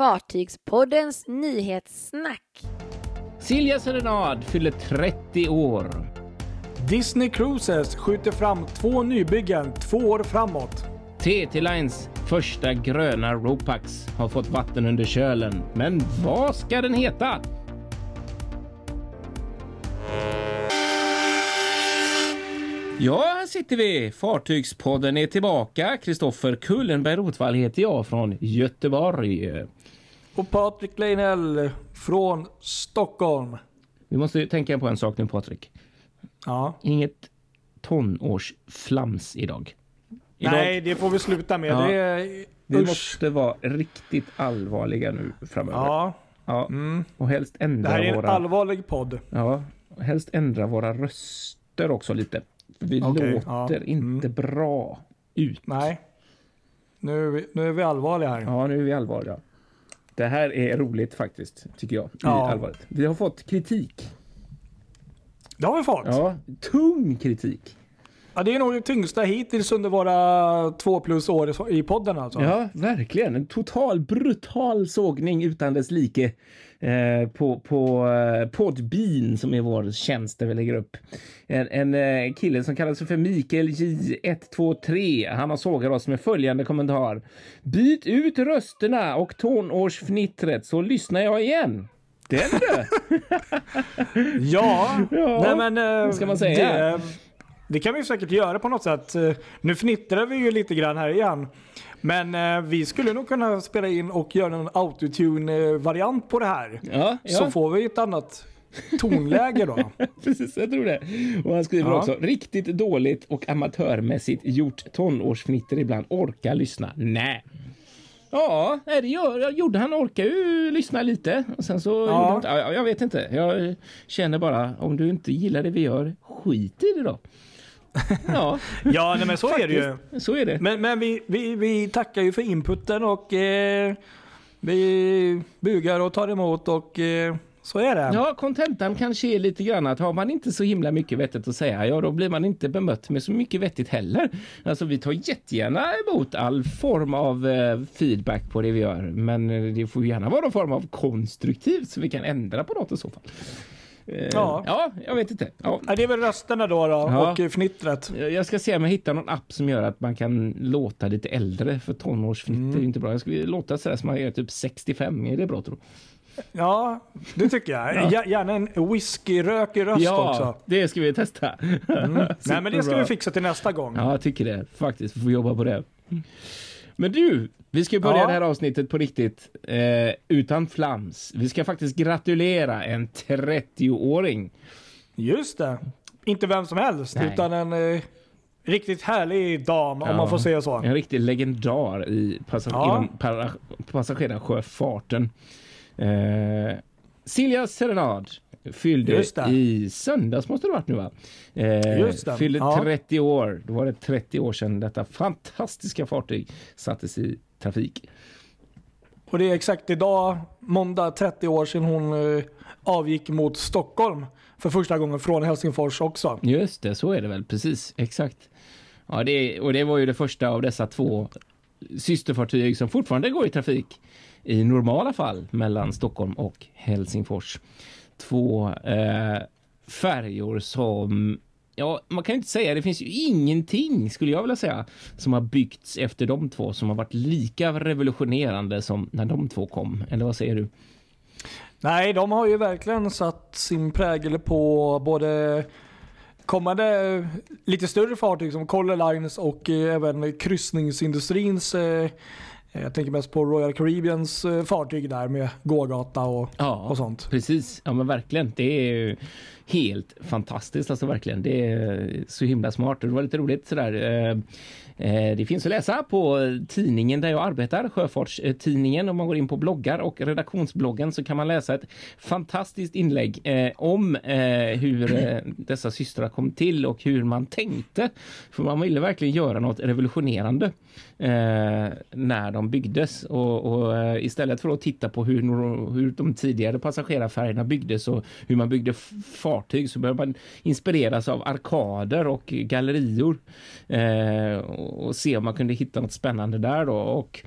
Fartygspoddens nyhetssnack. Silja Serenad fyller 30 år. Disney Cruises skjuter fram två nybyggen två år framåt. TT Lines första gröna Ropax har fått vatten under kölen. Men vad ska den heta? Ja, här sitter vi. Fartygspodden är tillbaka. Kristoffer Kullenberg Rotvall heter jag från Göteborg. Och Patrik Leinell från Stockholm. Vi måste tänka på en sak nu Patrik. Ja. Inget tonårsflams idag. idag Nej, det får vi sluta med. Ja. Det vi måste vara riktigt allvarliga nu framöver. Ja, Ja, mm. och helst det ändra här är en våra... allvarlig podd. Ja, och helst ändra våra röster också lite. Vi Okej, låter ja. Mm. inte bra ut. Nej. Nu, är vi- nu är vi allvarliga här. Ja, nu är vi allvarliga. Det här är roligt faktiskt, tycker jag. Ja. I allvaret. Vi har fått kritik. Det har vi fått. Ja, tung kritik. Det är nog det tyngsta hittills under våra två plus år i podden alltså. Ja, verkligen. En total brutal sågning utan dess like eh, på, på eh, Podbean som är vår tjänst där vi lägger upp. En, en eh, kille som kallar sig för Mikael J123. Han har sågat oss med följande kommentar. Byt ut rösterna och tonårsfnittret så lyssnar jag igen. Den du! Ja, Ja, nej men... eh, vad ska man säga? Det, det kan vi säkert göra på något sätt. Eh, Nu fnittrar vi ju lite grann här igen. Men eh, vi skulle nog kunna spela in och göra en autotune-variant på det här. Ja, Så ja. får vi ett annat tonläge då. Precis, jag tror det. Och han skriver Ja. också riktigt dåligt och amatörmässigt gjort tonårsfnitter ibland. Orka lyssna? Nej. Ja, det gör, gjorde han. Orkar ju lyssna lite. Och sen så Ja. ja, jag vet inte. Jag känner bara om du inte gillar det vi gör, skit i det då. Ja, Ja, nej, men så är det ju. så är det. Men, men vi, vi, vi tackar ju för inputen och eh, vi bugar och tar emot och eh, så är det. Ja, kontentan kanske är lite grann att har man inte så himla mycket vettigt att säga, ja då blir man inte bemött med så mycket vettigt heller. Alltså vi tar jättegärna emot all form av eh, feedback på det vi gör, men eh, det får gärna vara någon form av konstruktivt så vi kan ändra på något i så fall. Eh, Ja. ja, jag vet inte. Ja. Ja, det är väl rösterna då, då Ja. och eh, fnittret. Jag ska se om jag hittar någon app som gör att man kan låta lite äldre för tonårsfnitter är inte bra. Jag skulle låta sådär som man gör typ 65. Är det bra tror du? Ja, det tycker jag. Gär- Gärna en whiskyrökig röst Ja, också. det ska vi testa. Nej, men det ska vi fixa till nästa gång. Ja, jag tycker det faktiskt. Vi får jobba på det. Men du, vi ska börja Ja. det här avsnittet på riktigt eh, utan flams. Vi ska faktiskt gratulera en 30-åring. Just det. Inte vem som helst, Nej. utan en eh, riktigt härlig dam, om Ja. man får säga så. En riktig legendar i passag- Ja. inom para- passagerarsjöfarten. Eh, Silja Serenad fyllde i söndags måste det varit nu va? Eh. Fyllde Ja. 30 år. Då var det 30 år sedan detta fantastiska fartyg sattes i trafik. Och det är exakt idag, måndag, 30 år sedan hon eh, avgick mot Stockholm för första gången från Helsingfors också. Just det, så är det väl. Precis, exakt. Ja, det, och det var ju det första av dessa två systerfartyg som fortfarande går i trafik i normala fall mellan Stockholm och Helsingfors. Två eh, färjor som Ja, man kan ju inte säga, det finns ju ingenting skulle jag vilja säga som har byggts efter de två som har varit lika revolutionerande som när de två kom. Eller vad säger du? Nej, de har ju verkligen satt sin prägel på både kommande lite större fartyg som Color Lines och eh, även kryssningsindustrins eh, jag tänker mest på Royal Caribbeans eh, fartyg där med gågata och, Ja, och sånt. Precis, ja men verkligen. Det är ju helt fantastiskt alltså verkligen. Det är så himla smart. Det var lite roligt sådär. Eh, eh, det finns att läsa på tidningen där jag arbetar, Sjöfartstidningen. Om man går in på bloggar och redaktionsbloggen så kan man läsa ett fantastiskt inlägg eh, om hur dessa systrar kom till och hur man tänkte. För man ville verkligen göra något revolutionerande när de byggdes och, och istället för att titta på hur, hur de tidigare passagerarfärgerna byggdes och hur man byggde fart fartyg så började man inspireras av arkader och gallerior eh, och, och se om man kunde hitta något spännande där då och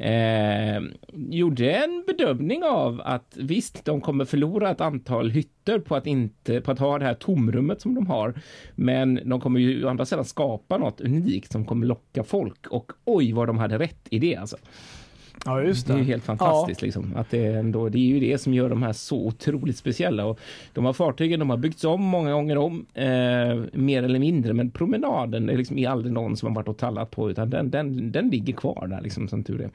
eh, gjorde en bedömning av att visst, de kommer förlora ett antal hytter på att inte på att ha det här tomrummet som de har. Men de kommer ju å andra sidan skapa något unikt som kommer locka folk och oj vad de hade rätt i det alltså. Ja, just Det det. är helt fantastiskt. Liksom. Att det, ändå, det är ju det som gör de här så otroligt speciella. Och de här fartygen de har byggts om många gånger om, eh, mer eller mindre. Men promenaden är liksom aldrig någon som har varit och tallat på, utan den, den, den ligger kvar där liksom, som tur är.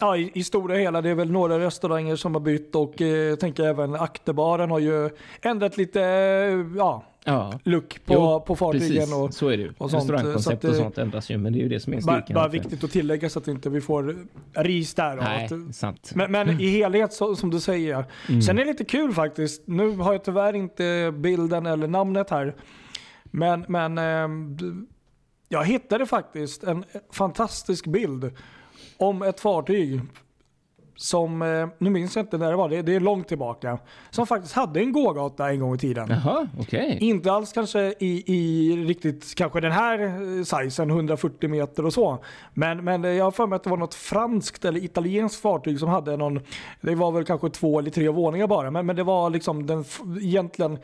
Ja, i, i stora hela, det är väl några restauranger som har bytt och eh, jag tänker även akterbaren har ju ändrat lite eh, ja, Ja, look på, Jo, på fartygen. precis. Och, så är det ju. och Restaurangkoncept och sånt ändras ju, men det är ju det som är bara, styrkan. bara det- viktigt att tillägga så att inte vi får ris där. Nej, Att- sant. Men, men i helhet så, som du säger. Mm. Sen är det lite kul faktiskt. Nu har jag tyvärr inte bilden eller namnet här. Men, men d- jag hittade faktiskt en fantastisk bild om ett fartyg som, eh, nu minns jag inte när det var, det, det är långt tillbaka. Som faktiskt hade en gågata en gång i tiden. Jaha, okej. Inte alls kanske i, i riktigt kanske den här eh, sizen, 140 meter och så. Men, men jag har för mig att det var något franskt eller italienskt fartyg som hade någon, det var väl kanske två eller tre våningar bara, men, men det var liksom den egentligen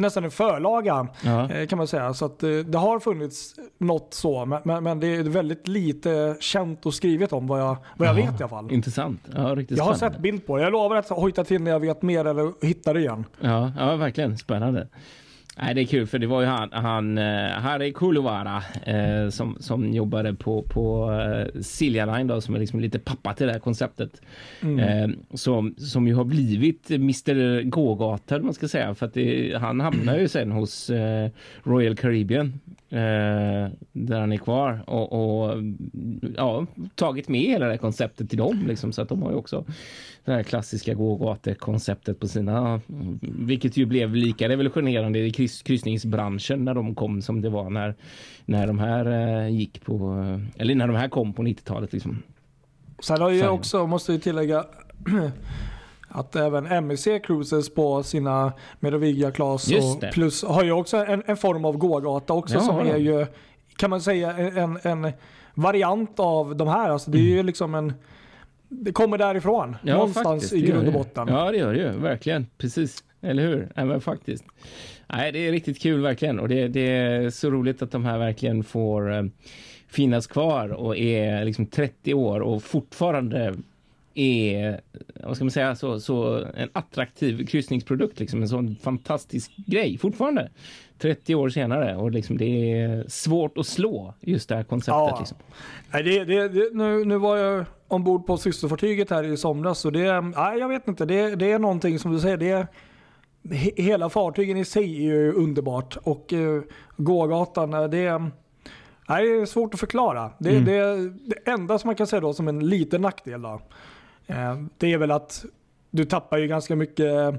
nästan en förlaga Ja. eh, kan man säga. Så att eh, det har funnits något så, men, men, det är väldigt lite känt och skrivet om vad jag, vad jag vet i alla fall. Intressant. Ja, riktigt Jag har spännande. sett bild på det. Jag lovar att hojta till när jag vet mer eller hittar det igen. Ja, ja, verkligen spännande. Nej, det är kul för det var ju han, han eh, Harry Kuluvara eh, som, som jobbade på, på eh, Silja Line då, som är liksom lite pappa till det här konceptet. Eh, som, som ju har blivit Mr Gågata, man ska säga, för att det, han hamnar ju sen hos eh, Royal Caribbean eh, där han är kvar och, och ja, tagit med hela det här konceptet till dem liksom, så att de har ju också det här klassiska gågatekonceptet på sina, vilket ju blev lika revolutionerande i kryss, kryssningsbranschen när de kom som det var när, när de här eh, gick på, eh, eller när de här kom på 90-talet liksom. Sen har ju Färjan. också, måste jag tillägga, att även MEC Cruises på sina Meroviglia Class och plus har ju också en, en form av gågata också Ja, som är ju, kan man säga, en, en variant av de här. Alltså det är ju liksom en, det kommer därifrån. någonstans faktiskt, i grund och det. botten. Ja, det gör det ju. Verkligen. Precis. Eller hur? Nej, men faktiskt. Nej, det är riktigt kul verkligen. Och det, det är så roligt att de här verkligen får eh, finnas kvar och är liksom 30 år och fortfarande är, vad ska man säga, så, så en attraktiv kryssningsprodukt. Liksom en sån fantastisk grej fortfarande. 30 år senare och liksom det är svårt att slå just det här konceptet. Ja. Liksom. Nej, det, det, det, nu, nu var jag ombord på systerfartyget här i somras och det, nej, jag vet inte, det, det är någonting som du säger, det he, hela fartygen i sig är ju underbart och uh, gågatan, eh, det, nej, det är svårt att förklara. Det, Mm. det, det enda som man kan säga då som en liten nackdel då, det är väl att du tappar ju ganska mycket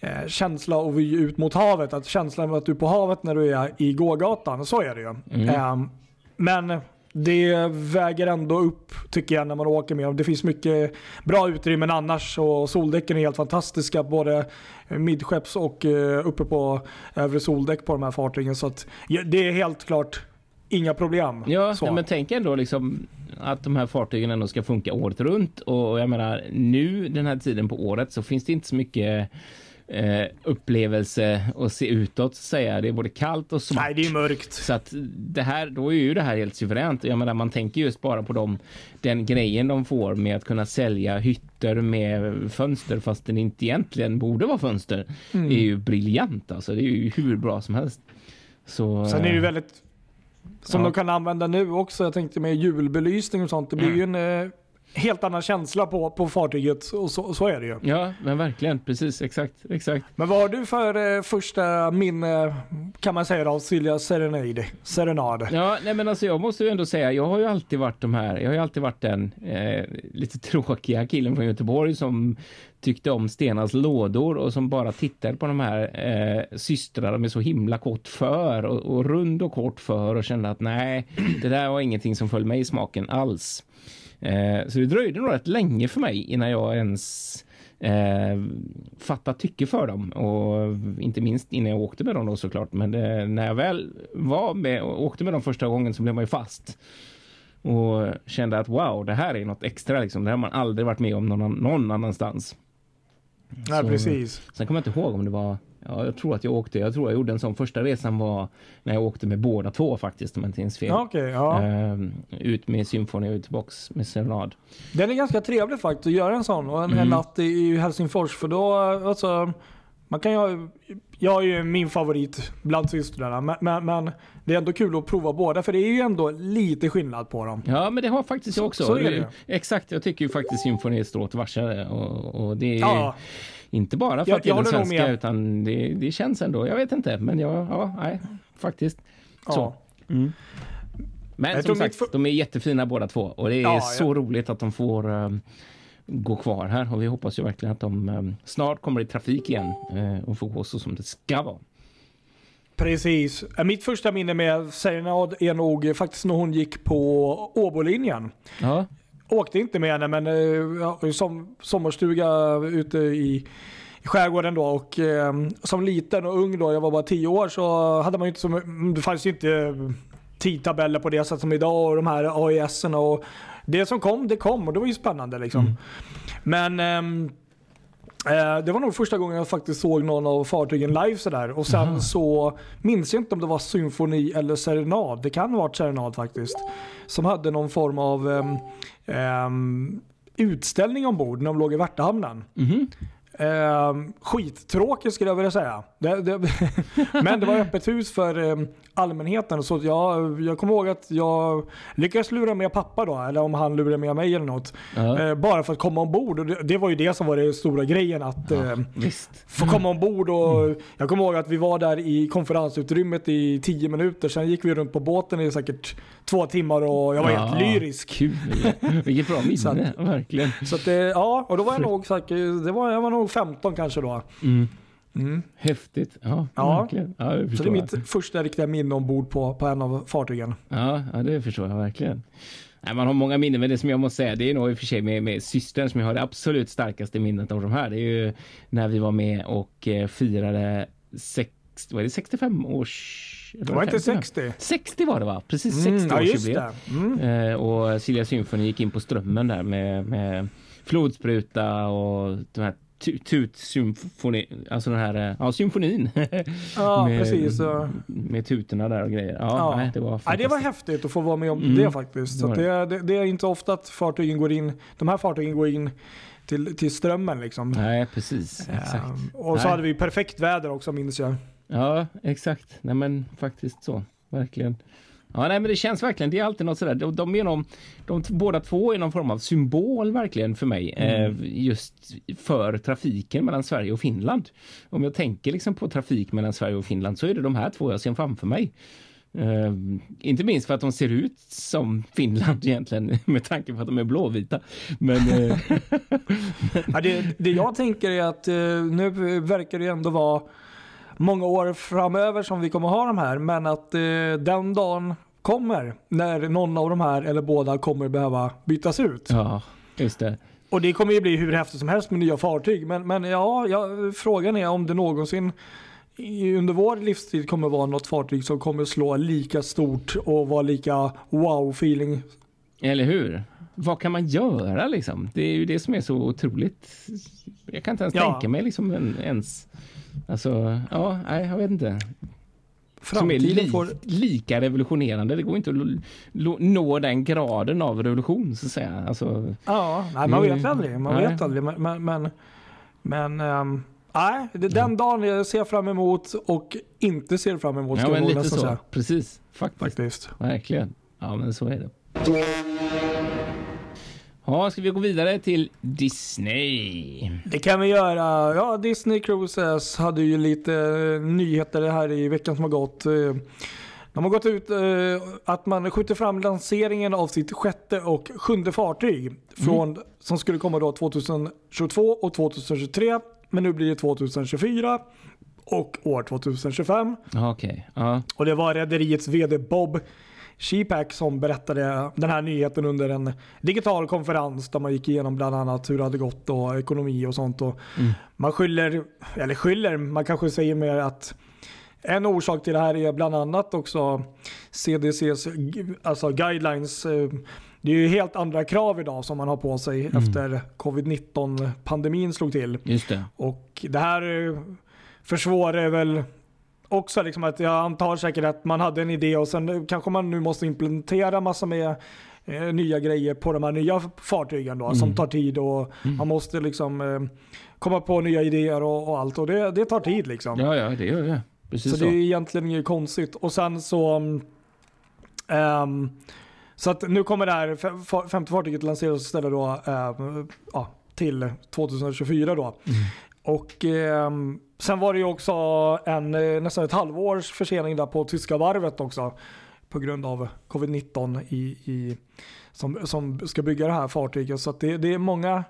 eh, känsla och vy ut mot havet. Att känslan av att du är på havet när du är i gågatan, så är det ju. Mm. Eh, men det väger ändå upp tycker jag när man åker med. Det finns mycket bra utrymmen annars och soldäcken är helt fantastiska både midskepps och eh, uppe på övre soldäck på de här fartygen. Så att, det är helt klart inga problem. Ja, men tänk ändå liksom att de här fartygen ändå ska funka året runt och jag menar nu den här tiden på året så finns det inte så mycket eh, upplevelse att se utåt säga. Det är både kallt och svart. Nej, det är mörkt. Så att det här, då är ju det här helt suveränt. Jag menar, man tänker just bara på dem, den grejen de får med att kunna sälja hytter med fönster fast den inte egentligen borde vara fönster. Mm. är ju briljant alltså. Det är ju hur bra som helst. Så, Sen är det ju väldigt, som Ja. de kan använda nu också, jag tänkte med julbelysning och sånt, det blir ju en eh, helt annan känsla på, på fartyget och så, så är det ju. Ja, men verkligen. Precis, exakt, exakt. Men vad har du för eh, första minne, kan man säga av Silja Serenade? Serenade? Ja, nej men alltså jag måste ju ändå säga, jag har ju alltid varit de här, jag har ju alltid varit den eh, lite tråkiga killen från Göteborg som tyckte om Stenas lådor och som bara tittade på de här eh, systrarna med så himla kort för och, och rund och kort för och kände att nej, det där var ingenting som föll mig i smaken alls. Eh, så det dröjde nog rätt länge för mig innan jag ens eh, fatta tycke för dem och inte minst innan jag åkte med dem då såklart. Men det, när jag väl var med och åkte med dem första gången så blev man ju fast. och kände att wow, det här är något extra. Liksom. Det har man aldrig varit med om någon, någon annanstans. Nej, Så- precis. Sen kommer jag inte ihåg om det var, ja, jag tror att jag åkte, jag tror jag gjorde en sån första resan var när jag åkte med båda två faktiskt om jag inte minns fel. Okej, ja. Ehm, ut med symfoni och tillbaks med serenad. Den är ganska trevlig faktiskt att göra en sån och en, Mm. natt i Helsingfors för då, alltså, man kan ju, jag är ju min favorit bland systrarna men, men, men det är ändå kul att prova båda för det är ju ändå lite skillnad på dem. Ja, men det har faktiskt jag också. Så är det. Exakt, jag tycker ju faktiskt symfoni är strået vassare och, och det är Ja, inte bara för Jag- att det är den svenska utan det, det känns ändå, jag vet inte, men jag, ja, nej, faktiskt. Så. ja. Mm. Men Jag som sagt, för- de är jättefina båda två och det är Ja, så roligt att de får um, gå kvar här och vi hoppas ju verkligen att de um, snart kommer i trafik igen uh, och får gå så som det ska vara. Precis. Mitt första minne med Serenad är nog faktiskt när hon gick på Åbolinjen. Ja, Åkte inte med henne men eh, som sommarstuga ute i, i skärgården då och eh, som liten och ung då, jag var bara 10 år så hade man ju inte så my- det fanns ju inte eh, tidtabeller på det sätt som idag och de här AIS och det som kom det kom och det var ju spännande liksom. Men ehm, eh, det var nog första gången jag faktiskt såg någon av fartygen live sådär. Och sen Aha. så minns jag inte om det var symfoni eller serenad. Det kan ha varit serenad faktiskt. Som hade någon form av ehm, ehm, utställning ombord när de låg i Värtahamnen. Mhm. Um, skittråkigt skulle jag vilja säga. Det, det, men det var öppet hus för ehm, allmänheten. Så jag, jag kommer ihåg att jag lyckades lura med pappa då, eller om han lurade med mig eller något. ja. Eh, bara för att komma ombord. Och det, det var ju det som var den stora grejen. Att eh, visst. få komma ombord. Och Jag kommer ihåg att vi var där i konferensutrymmet i tio minuter. Sen gick vi runt på båten i säkert två timmar och jag var helt Ja, lyrisk. Kul! Vilket bra minne, verkligen. Så att det, ja, och då var jag nog säkert, det var, jag var nog 15 kanske då. Mm. Mm. Häftigt. Ja, Ja. verkligen. Ja, Så det är mitt första riktiga minne ombord på, på en av fartygen. Ja, ja, det förstår jag verkligen. Nej, man har många minnen, men det som jag måste säga, det är nog i och för sig med, med systern som jag har det absolut starkaste minnet av de här. Det är ju när vi var med och eh, firade sex, vad är det, 65 års... Det var inte 55? 60? 60 var det va? Precis, Mm, 60 ja. Mm. Eh, och Silja Symphony gick in på Strömmen där med, med flodspruta och den här tutsymfoni, alltså den här, eh, ja symfonin. Ja med, precis. Med tutorna där och grejer. Ja, Ja. Nej, det var Ja, det var häftigt att få vara med om Mm, det faktiskt. Så det det, det, är inte ofta att fartygen går in, de här fartygen går in till, till strömmen liksom. Nej, precis. Exakt. Ehm, och så Nej. hade vi perfekt väder också minns jag. Ja, exakt. Nej, men faktiskt så. Verkligen. Ja, nej, men det känns verkligen. Det är alltid något sådär. De, de är någon, de båda två är någon form av symbol verkligen för mig. Eh, just för trafiken mellan Sverige och Finland. Om jag tänker liksom på trafik mellan Sverige och Finland så är det de här två jag ser framför mig. Eh, inte minst för att de ser ut som Finland egentligen med tanke på att de är blåvita. Men eh, Ja, det, det jag tänker är att eh, nu verkar det ändå vara många år framöver som vi kommer ha de här. Men att eh, den dagen kommer när någon av de här eller båda kommer behöva bytas ut. ja, just det. Och det kommer ju bli hur häftigt som helst med nya fartyg. Men, men ja, ja, frågan är om det någonsin under vår livstid kommer vara något fartyg som kommer slå lika stort och vara lika wow-feeling. Eller hur? Vad kan man göra liksom? Det är ju det som är så otroligt. Jag kan inte ens Ja. tänka mig liksom en, ens. Alltså, ja, nej, jag vet inte. Som är Framtiden li, får... lika revolutionerande. Det går inte att nå den graden av revolution så att säga. Alltså, Ja, nej, man Mm. vet aldrig. Man Nej. vet aldrig. Men, men, men, men ehm, nej, det är den dagen jag ser fram emot och inte ser fram emot. ja, men lite så. Precis, faktiskt. Faktiskt. Verkligen. Ja, men så är det. Ja, ska vi gå vidare till Disney? Det kan vi göra. Ja, Disney Cruises hade ju lite eh, nyheter här i veckan som har gått. Eh, De har gått ut eh, att man skjuter fram lanseringen av sitt sjätte och sjunde fartyg från, som skulle komma då 2022 och 2023. Men nu blir det 2024 och år 2025. Ja, Okej, ja. Och det var rederiets VD Bob Sheepak som berättade den här nyheten under en digital konferens där man gick igenom bland annat hur det hade gått och ekonomi och sånt. Och Mm. Man skyller, eller skyller, man kanske säger mer att en orsak till det här är bland annat också CDCs alltså guidelines. eh, Det är ju helt andra krav idag som man har på sig Mm. efter covid-19 pandemin slog till. Just det. Och det här eh, försvårar väl också liksom att jag antar säkert att man hade en idé och sen kanske man nu måste implementera massa med eh, nya grejer på de här nya fartygen då, som tar tid och man måste liksom eh, komma på nya idéer och, och allt och det, det tar tid liksom. Ja, ja, det gör det. Precis Så så. det är egentligen inget konstigt. Och sen så... mm, ehm, så att nu kommer det här femte fartyget lanseras istället då ehm, ja, till 2024 då. Och ehm, sen var det ju också en, eh, nästan ett halvårs försening där på tyska varvet också. På grund av covid-19 i, i, som, som ska bygga det här fartyget. Så det, det är många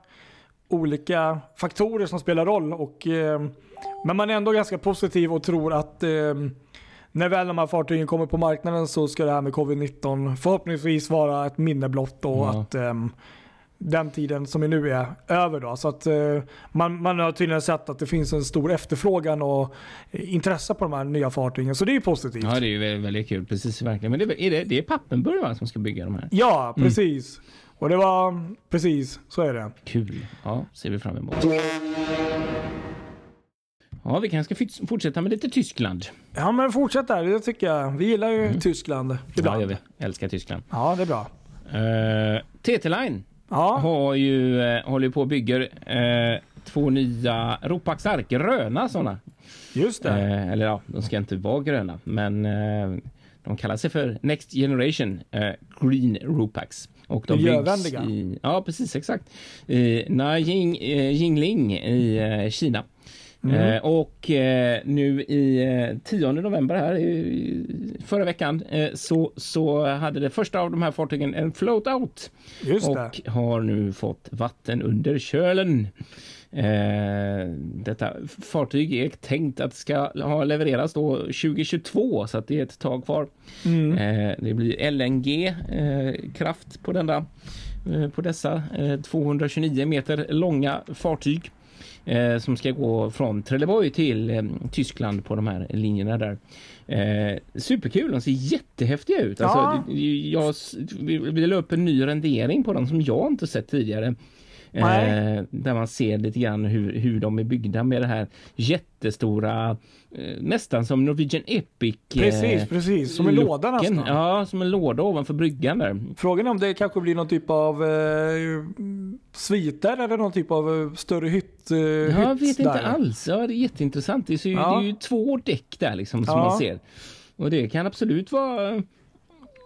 olika faktorer som spelar roll. Och, ehm, men man är ändå ganska positiv och tror att ehm, när väl de här fartygen kommer på marknaden så ska det här med covid-19 förhoppningsvis vara ett minne blott och Ja. att ehm, den tiden som är nu är över. Då. Så att, eh, man, man har tydligen sett att det finns en stor efterfrågan och eh, intresse på de här nya fartygen. Så det är ju positivt. Ja, det är ju väldigt, väldigt kul. Precis, verkligen. Men det är, det, det är Pappenburg va, som ska bygga de här? Ja, precis. Och det var precis så är det. Kul. Ja, ser vi fram emot. Ja, vi kanske ska fort- fortsätta med lite Tyskland. Ja men fortsätt där, det tycker jag. Vi gillar ju Tyskland Ja, ibland. gör vi. Älskar Tyskland. Ja, det är bra. Uh, TT-Line Ja, har ju, eh, håller på och bygger eh, två nya Ropaxar, gröna sådana. just det. Eh, eller ja, de ska inte vara gröna, men eh, de kallar sig för Next Generation eh, Green Ropax. Och de Miljövänliga. i, ja precis exakt, i Nanjing, eh, Jingling i eh, Kina. Mm. Eh, och eh, nu i eh, 10 november här i, förra veckan eh, så, så hade det första av de här fartygen en float out Just det. och har nu fått vatten under kölen. Eh, detta fartyg är tänkt att ska ha levereras då 2022 så att det är ett tag kvar. Mm. Eh, det blir LNG eh, kraft på denna eh, på dessa eh, 229 meter långa fartyg eh, som ska gå från Trelleborg till eh, Tyskland på de här linjerna där. Eh, superkul, de ser jättehäftiga ut. Ja. Alltså, det- jag, s- vi, vi la upp en ny rendering på dem som jag inte sett tidigare. Eh, där man ser lite grann hur, hur de är byggda med det här jättestora, eh, nästan som Norwegian Epic. eh, Precis, precis. Som en låda looken. nästan. Ja, som en låda ovanför bryggan där. Frågan är om det kanske blir någon typ av eh, sviter eller någon typ av eh, större hytt, eh, Jag vet hytt inte där. alls. Ja, det är jätteintressant. Det är, så, Ja. det är ju två däck där liksom som Ja. man ser. Och det kan absolut vara...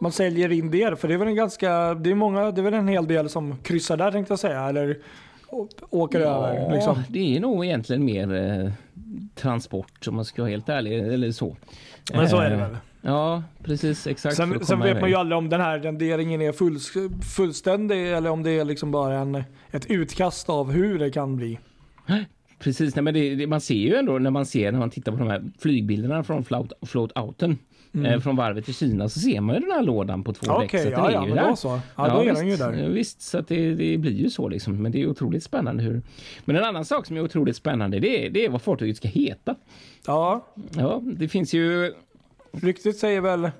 Man säljer in det, för det är väl en ganska, det är många, det är väl en hel del som kryssar där tänkte jag säga, eller åker över liksom. det är nog egentligen mer eh, transport om man ska vara helt ärlig. Eller så. Men så är det Eh, väl. Ja, precis. Exakt. Sen, sen vet man ju aldrig om den här renderingen är full, fullständig eller om det är liksom bara en, ett utkast av hur det kan bli. Precis, nej, men det, det, man ser ju ändå när man ser när man tittar på de här flygbilderna från float, float-outen eh, från varvet i Kina så ser man ju den här lådan på två däck. Mm. Okej, så ja, ja, men där. då så. Ja, då är den ju visst, där. eh, Visst, så att det, det blir ju så liksom. Men det är otroligt spännande hur... Men en annan sak som är otroligt spännande det är, det är vad fartyget ska heta. Ja, Ja, det finns ju ryktet säger väl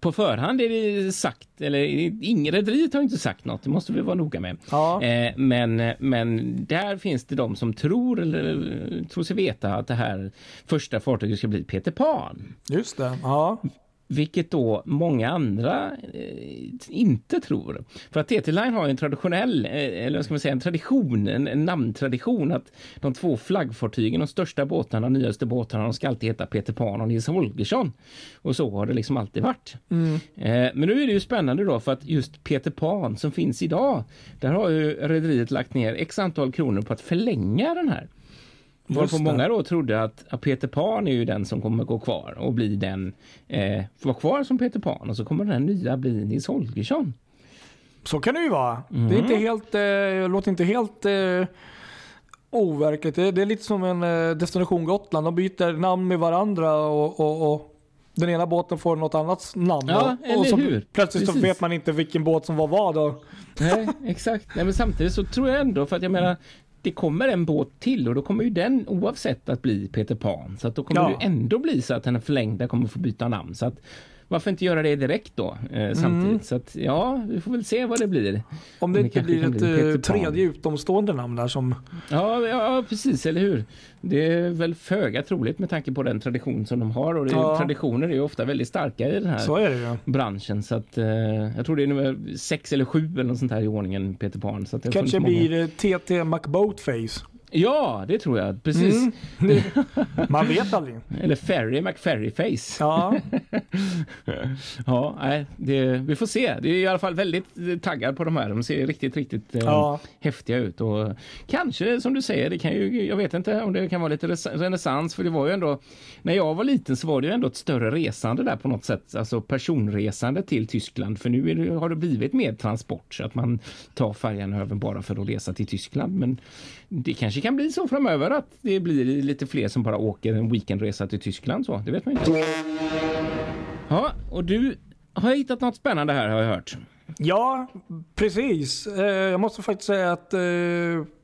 på förhand är det sagt, eller ingen rederiet har inte sagt något, det måste vi vara noga med. Ja. Eh, men, men där finns det de som tror eller tror sig veta att det här första fartyget ska bli Peter Pan. Just det. Ja. Vilket då många andra eh, inte tror. För att TT Line har ju en traditionell, eh, eller ska man säga, en tradition, en, en namntradition att de två flaggfartygen, de största båtarna, de nyaste båtarna, de ska alltid heta Peter Pan och Nils Holgersson. Och så har det liksom alltid varit. Eh, men nu är det ju spännande då för att just Peter Pan som finns idag, där har ju rederiet lagt ner x antal kronor på att förlänga den här. Varpå det. många då trodde att, Peter Pan är ju den som kommer gå kvar och bli den, eh, vara kvar som Peter Pan och så kommer den nya bli Nils Holgersson. Så kan det ju vara. Det Mm. är inte helt, eh, låter inte helt eh, overkligt. Det, det är lite som en eh, Destination Gotland. De byter namn med varandra och, och, och den ena båten får något annat namn. Ja, och, eller och så hur? Plötsligt så vet man inte vilken båt som var vad. Nej, exakt. Nej, men samtidigt så tror jag ändå, för att jag menar, det kommer en båt till och då kommer ju den oavsett att bli Peter Pan. Så att då kommer Ja. det ju ändå bli så att den förlängda kommer få byta namn. Så att varför inte göra det direkt då eh, samtidigt? Mm. Så att ja, vi får väl se vad det blir. Om det inte blir ett bli eh, tredje utomstående namn där som... Ja, ja, precis, eller hur? Det är väl föga troligt med tanke på den tradition som de har och det, Ja. traditioner är ju ofta väldigt starka i den här Så är det ju. branschen. Så att, eh, jag tror det är nummer sex eller sju eller något sånt här i ordningen, Peter Pan. Så att det Kanske funnits många. blir eh, TT McBoatface. Ja, det tror jag. Precis. Mm. Det- Man vet aldrig. Eller Ferry McFerryface. Ja, Ja, nej, det, vi får se. Det är i alla fall väldigt taggad på de här. De ser riktigt, riktigt eh, ja. häftiga ut och kanske som du säger, det kan ju, jag vet inte om det kan vara lite renässans för det var ju ändå, när jag var liten så var det ju ändå ett större resande där på något sätt, alltså personresande till Tyskland för nu det, har det blivit mer transport så att man tar färjan över bara för att resa till Tyskland. Men det kanske kan bli så framöver att det blir lite fler som bara åker en weekendresa till Tyskland så, det vet man inte. Ja, och du har hittat något spännande här har jag hört. Ja, precis. Eh, jag måste faktiskt säga att eh,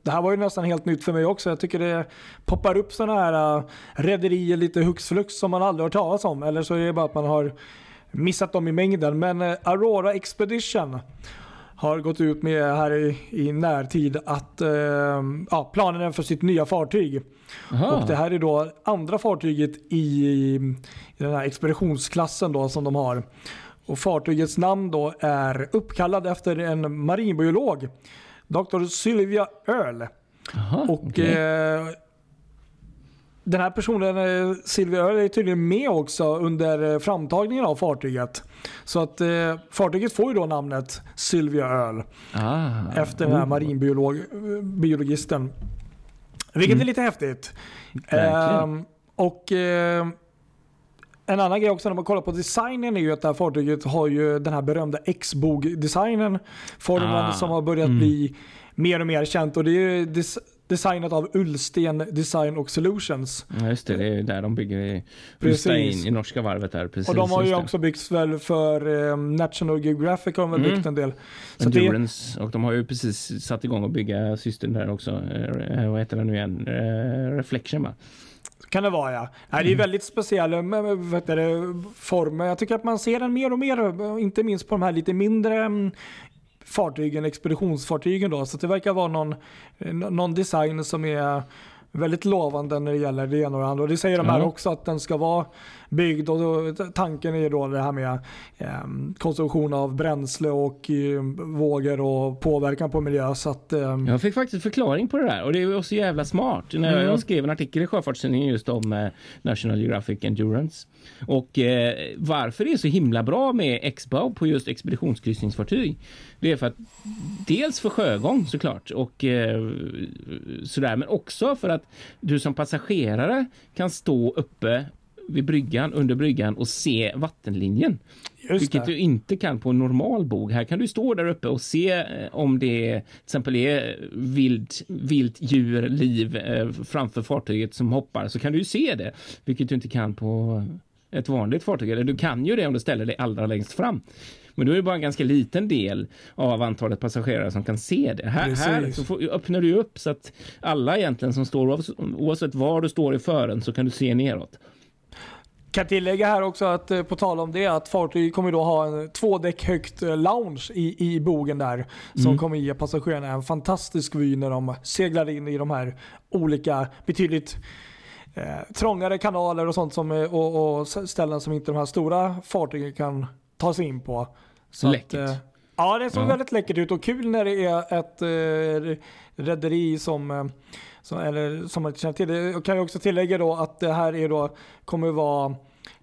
det här var ju nästan helt nytt för mig också. Jag tycker det poppar upp sådana här eh, rederier lite hux flux som man aldrig hört talas om. Eller så är det bara att man har missat dem i mängden. Men Aurora Expedition har gått ut med här i, i närtid att eh, ja, planen är för sitt nya fartyg. Aha. Och det här är då andra fartyget i, i den här expeditionsklassen då som de har. Och fartygets namn då är uppkallad efter en marinbiolog, Dr. Sylvia Earle. Aha, Och okej. eh, den här personen, eh, Sylvia Earle, är tydligen med också under eh, framtagningen av fartyget. Så att eh, fartyget får ju då namnet Sylvia Earle ah, efter den här oh, marinbiologisten. Vilket är lite häftigt. Ehm, och ehm, en annan grej också när man kollar på designen är ju att det här fartyget har ju den här berömda X-bog-designen. Formen Ah, som har börjat mm. bli mer och mer känt och det är ju designat av Ullsten Design och Solutions. Ja, just det, det är där de bygger i Precis. Rusta in i norska varvet där. Precis, och de har ju det. också byggts väl för ehm, National Geographic har de väl Mm. byggt en del. Så det, Endurance och de har ju precis satt igång att bygga systern där också. Eh, vad heter den nu igen? Eh, Reflection va? Kan det vara ja. Nej, det är väldigt speciell eh, vad heter det, form. Jag tycker att man ser den mer och mer, eh, inte minst på de här lite mindre mm, fartygen, expeditionsfartygen då. Så det verkar vara någon, eh, någon design som är väldigt lovande när det gäller det ena och det andra. Och det säger de här Ja. också att den ska vara byggd och då, tanken är då det här med eh, konsumtion av bränsle och eh, vågor och påverkan på miljö. Så att, eh, Jag fick faktiskt förklaring på det där och det är också jävla smart. När Mm. jag skrev en artikel i Sjöfartstidningen just om eh, National Geographic Endurance och eh, varför det är så himla bra med X-Bow på just expeditionskryssningsfartyg. Det är för att dels för sjögång såklart och eh, sådär, men också för att du som passagerare kan stå uppe vid bryggan, under bryggan och se vattenlinjen. just Vilket det. du inte kan på en normal bog. Här kan du stå där uppe och se eh, om det till exempel är vilt, vilt djur, liv eh, framför fartyget som hoppar så kan du ju se det. Vilket du inte kan på ett vanligt fartyg. Eller du kan ju det om du ställer dig allra längst fram. Men då är det bara en ganska liten del av antalet passagerare som kan se det. Här, här så får, öppnar du upp så att alla egentligen som står, oavs- oavsett var du står i fören så kan du se neråt. Kan tillägga här också att eh, på tal om det att fartyget kommer då ha en två däck högt eh, lounge i, i bogen där. Som Mm. kommer ge passagerarna en fantastisk vy när de seglar in i de här olika betydligt eh, trångare kanaler och sånt som, är- och, och ställen som inte de här stora fartygen kan ta sig in på. Så Läckert. eh, ja det såg Ja. väldigt läckert ut och kul när det är ett eh, rederi som eh, som, eller, som man inte känner till. Jag kan ju också tillägga då att det här är då, kommer vara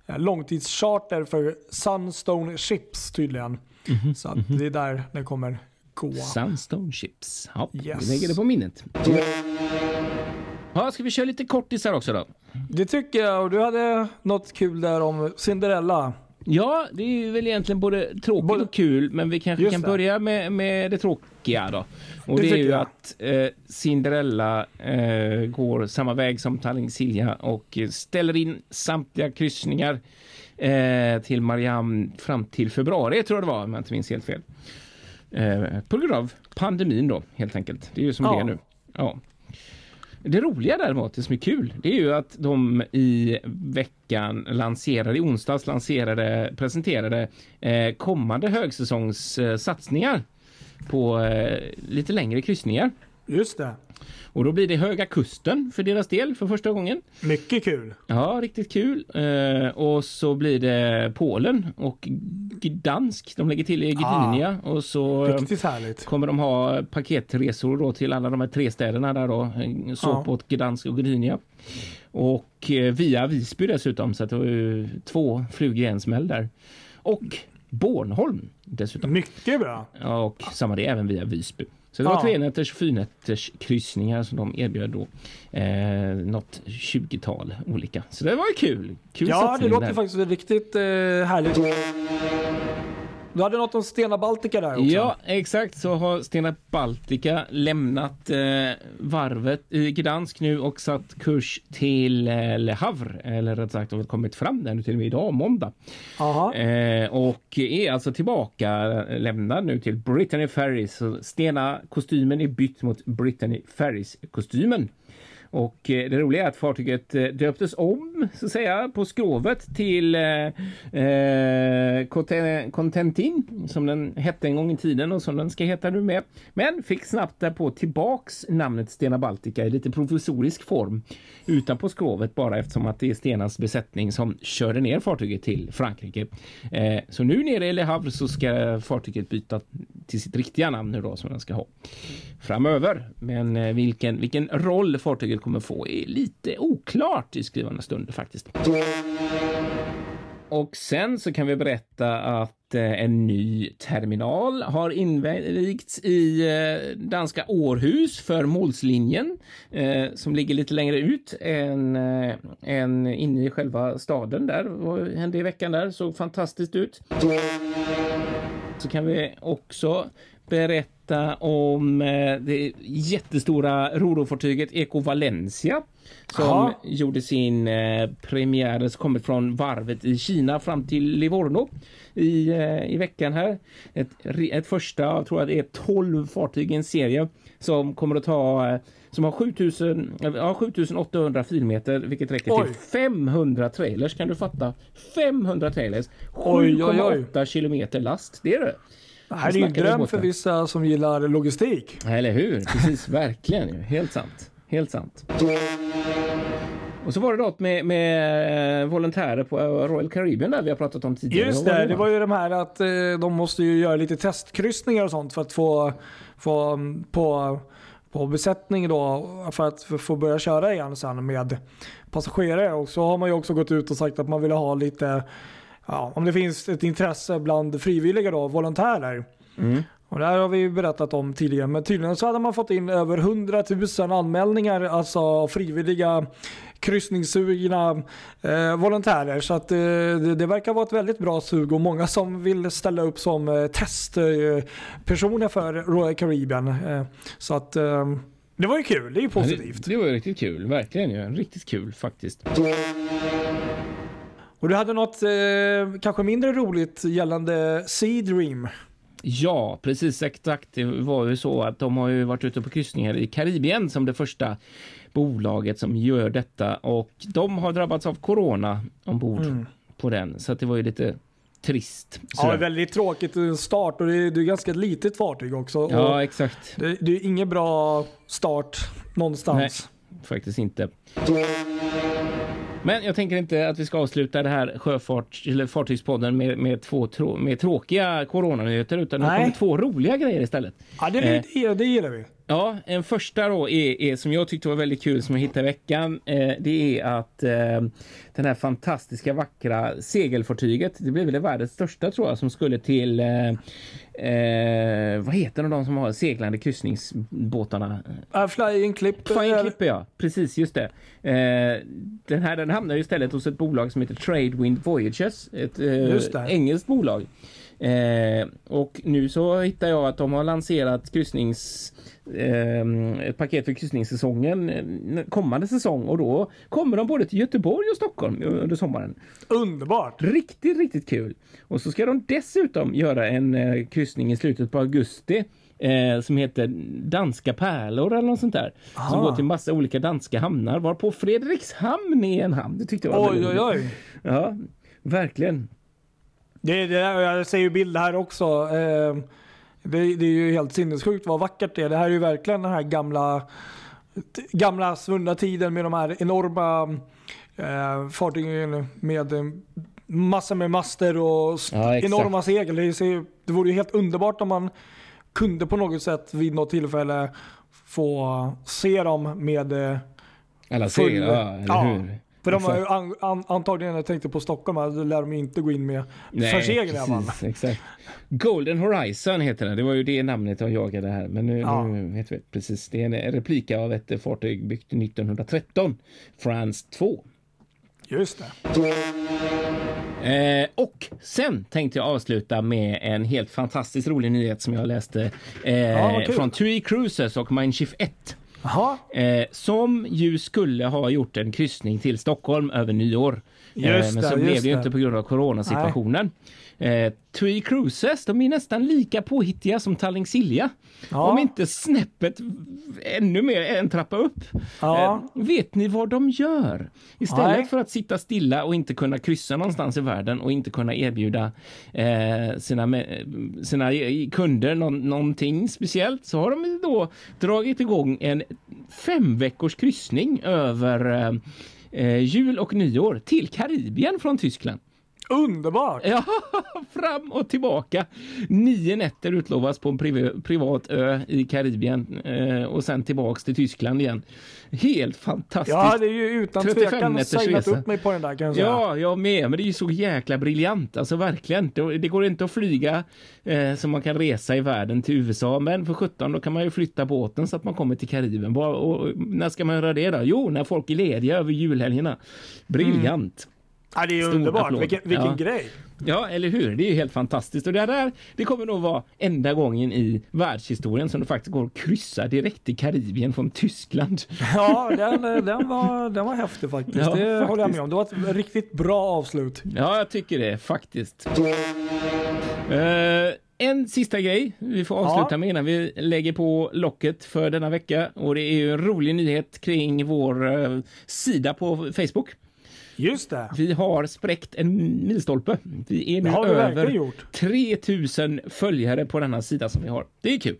eh, långtidscharter för Sunstone Ships tydligen. Mhm, Så att det är där den kommer gå. Sunstone Chips. Ja, Yes. vi lägger det på minnet. Ja, ska vi köra lite kortisar också då? Det tycker jag och du hade något kul där om Cinderella. Ja, det är ju väl egentligen både tråkigt Både- och kul, men vi kanske Just kan det. börja med, med det tråkiga då. Och Det det, är ju jag. att eh, Cinderella eh, går samma väg som Talling Silja och ställer in samtliga kryssningar eh, till Mariam fram till februari, tror jag det var, om jag inte minns helt fel. Eh, på grund av pandemin då, helt enkelt. Det är ju som Ja. det är nu. Ja. Det roliga däremot, det som är kul, det är ju att de i veckan lanserade, i onsdags lanserade, presenterade eh, kommande högsäsongssatsningar på eh, lite längre kryssningar. Just det. Och då blir det Höga Kusten för deras del för första gången. Mycket kul. Ja, riktigt kul. Eh, och så blir det Polen och Gdansk. De lägger till i Gdynia och så eh, kommer de ha paketresor då till alla de här tre städerna där då. eh, Sopot, Gdansk och Gdynia. Och eh, via Visby dessutom så att det var ju två flugor i en smäll där. Och Bornholm dessutom. Mycket bra. Och samma det även via Visby. Så det var Ja. tre nätters, fyrnätters kryssningar som de erbjöd då. Eh, något 20-tal olika. Så det var kul. Kul Ja, det låter där. faktiskt riktigt eh, härligt. Du hade något om Stena Baltica där också. Ja, exakt. Så har Stena Baltica lämnat eh, varvet i Gdansk nu och satt kurs till eh, Le Havre. Eller rätt sagt har kommit fram där nu till och med idag, måndag. Eh, och är alltså tillbaka lämnad nu till Brittany Ferries. Så Stena kostymen är bytt mot Brittany Ferries kostymen. Och eh, det roliga är att fartyget eh, döptes om så att säga på skrovet till eh, eh, Contentin som den hette en gång i tiden och som den ska heta nu med. Men fick snabbt därpå tillbaks namnet Stena Baltica i lite provisorisk form utanpå skrovet bara eftersom att det är Stenas besättning som körde ner fartyget till Frankrike. Eh, så nu nere i Le Havre så ska fartyget byta till sitt riktiga namn nu då som den ska ha framöver. Men eh, vilken, vilken roll fartyget kommer få är lite oklart i skrivande stund faktiskt. Och sen så kan vi berätta att eh, en ny terminal har invigts i eh, danska Århus för Målslinjen som ligger lite längre ut än, än inne i själva staden där. Vad hände i veckan där? Såg fantastiskt ut. Så kan vi också berätta om eh, det jättestora rorofartyget Eco Valencia som Jaha. gjorde sin eh, premiär, som kommit från varvet i Kina fram till Livorno i, eh, i veckan här. Ett, ett första, jag tror att det är 12 fartyg i en serie som kommer att ta eh, som har 7000, ja, 7800 filmeter vilket räcker Oj. till 500 trailers kan du fatta. 500 trailers. Oj, oj, oj. 7,8 kilometer last. Det är det. Det här är ju en dröm för vissa som gillar logistik. Eller hur? Precis, verkligen. Helt sant. Helt sant. Och så var det något med, med eh, volontärer på eh, Royal Caribbean där vi har pratat om tidigare. Just det, det va? var ju de här att eh, de måste ju göra lite testkryssningar och sånt för att få, få mm, på, på besättning då för att få börja köra igen sen med passagerare. Och så har man ju också gått ut och sagt att man vill ha lite, ja, om det finns ett intresse bland frivilliga då, volontärer. Mm. Och det här har vi ju berättat om tidigare, men tydligen så hade man fått in över 100 000 anmälningar, alltså frivilliga kryssningssugna eh, volontärer. Så att eh, det, det verkar vara ett väldigt bra sug och många som vill ställa upp som eh, testpersoner eh, för Royal Caribbean. Eh, så att eh, det var ju kul, det är ju Ja, positivt. Det, det var ju riktigt kul, verkligen. ju. Riktigt kul faktiskt. Och du hade något eh, kanske mindre roligt gällande Sea Dream. Ja, precis exakt. Det var ju så att de har ju varit ute på kryssningar i Karibien som det första bolaget som gör detta och de har drabbats av corona ombord på den. Så det var ju lite trist. Ja, sådär. väldigt tråkigt start och det är, det är ganska litet fartyg också. Ja exakt. det, det är ingen bra start någonstans. Faktiskt inte. Men jag tänker inte att vi ska avsluta det här sjöfart eller fartygspodden med, med två trå, med tråkiga coronanyheter utan det Nej. kommer två roliga grejer istället. Ja, det, Eh. det, det gillar vi. Ja, en första då är, är som jag tyckte var väldigt kul som jag hittade i veckan. Eh, det är att eh, den här fantastiska vackra segelfartyget, det blir väl det världens största tror jag, som skulle till eh, eh, vad heter de, de som har seglande kryssningsbåtarna? Äh, flying Clip. Fine eh, Clipper ja, precis just det. Eh, den här den hamnar ju istället hos ett bolag som heter Tradewind Voyages, ett engelskt bolag. Eh, och nu så hittar jag att de har lanserat kryssnings eh, ett paket för kryssningssäsongen eh, kommande säsong och då kommer de både till Göteborg och Stockholm under sommaren. Underbart. Riktigt, riktigt kul. Och så ska de dessutom göra en eh, kryssning i slutet på augusti eh, som heter Danska pärlor eller något sånt där. Som Aha. går till massa olika danska hamnar varpå Fredrikshamn är en hamn. Det tyckte jag var Oj, oj, oj. Ja, verkligen. Det, det, jag ser ju bilder här också. Eh, det, det är ju helt sinnessjukt vad vackert det är. Det här är ju verkligen den här gamla, gamla svunna tiden med de här enorma eh, fartygen med eh, massor med master och Ja, enorma segel. Det, ser, det vore ju helt underbart om man kunde på något sätt vid något tillfälle få se dem med eh, Alla Full- segel, ja, eller hur? För de har an, an, antagligen, jag tänkte på Stockholm, här, då lär de inte gå in med Nej, för segel i alla fall. exakt. Golden Horizon heter den. Det var ju det namnet jag jagade här. Men nu, Ja. nu vet vi precis. Det är en replika av ett fartyg byggt 1913. France 2. Just det. Eh, och sen tänkte jag avsluta med en helt fantastiskt rolig nyhet som jag läste eh, kul. från TUI Cruises och Mein Schiff 1. Aha. Eh, som ju skulle ha gjort en kryssning till Stockholm över nyår. Eh, Just men det, så blev just det ju det. inte på grund av coronasituationen. Eh, TUI Cruises, de är nästan lika påhittiga som Tallink Silja. Ja. Om inte snäppet ännu mer en trappa upp. Ja. Eh, vet ni vad de gör? Istället Nej. för att sitta stilla och inte kunna kryssa någonstans i världen och inte kunna erbjuda eh, sina, sina kunder någon, någonting speciellt så har de då dragit igång en fem veckors kryssning över eh, jul och nyår till Karibien från Tyskland underbart! Ja, fram och tillbaka. Nio nätter utlovas på en priv- privat ö i Karibien eh, och sen tillbaks till Tyskland igen. Helt fantastiskt. Jag hade ju utan 35 tvekan resa. upp mig på den där kan jag säga. Ja, jag med. Men det är ju så jäkla briljant. Alltså verkligen. Det, det går inte att flyga eh, så man kan resa i världen till USA. Men för 17 då kan man ju flytta båten så att man kommer till Karibien. Bara, och, när ska man göra det då? Jo, när folk är lediga över julhelgerna. Briljant. Ja, det är ju Stor underbart. applåd. Vilken, vilken Ja. grej. Ja, eller hur? Det är ju helt fantastiskt. Och det där, det kommer nog vara enda gången i världshistorien som det faktiskt går att kryssa direkt till Karibien från Tyskland. Ja, den, den, var, den var häftig faktiskt. Ja, det håller jag faktiskt. med om. Det var ett riktigt bra avslut. Ja, jag tycker det faktiskt. Eh, en sista grej vi får avsluta Ja. med innan vi lägger på locket för denna vecka. Och det är ju en rolig nyhet kring vår eh, sida på Facebook. Just det. Vi har spräckt en milstolpe. Vi är nu Det vi verkligen över gjort. 3000 följare på denna sida som vi har. Det är kul.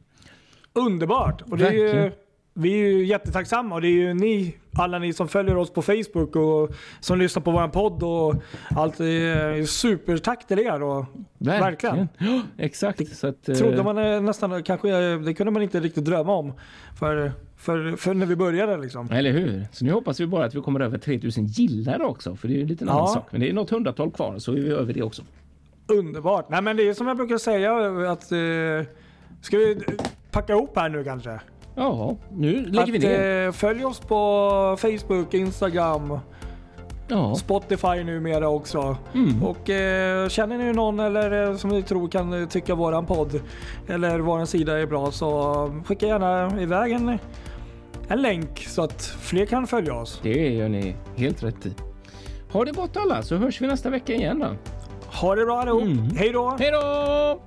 Underbart. Och det är Verkligen. vi är ju jättetacksamma och det är ju ni, alla ni som följer oss på Facebook och som lyssnar på vår podd och allt. Eh, supertack till er. Och Verkligen. Ja, exakt. Så att, eh, trodde man eh, nästan, kanske, eh, det kunde man inte riktigt drömma om för, för, för när vi började liksom. Eller hur? Så nu hoppas vi bara att vi kommer över 3000 gillare också. För det är ju en liten Ja. annan sak. Men det är något hundratal kvar så är vi över det också. Underbart. Nej men det är som jag brukar säga att eh, Ska vi packa ihop här nu kanske? Ja, nu lägger att, vi ner. eh, följ oss på Facebook, Instagram, Ja. Spotify numera också. Mm. Och eh, känner ni någon eller eh, som ni tror kan eh, tycka våran podd eller våran sida är bra så skicka gärna iväg en, en länk så att fler kan följa oss. Det gör ni helt rätt i. Ha det gott alla så hörs vi nästa vecka igen då. Ha det bra allihop. Mm. Hej då! Hej då!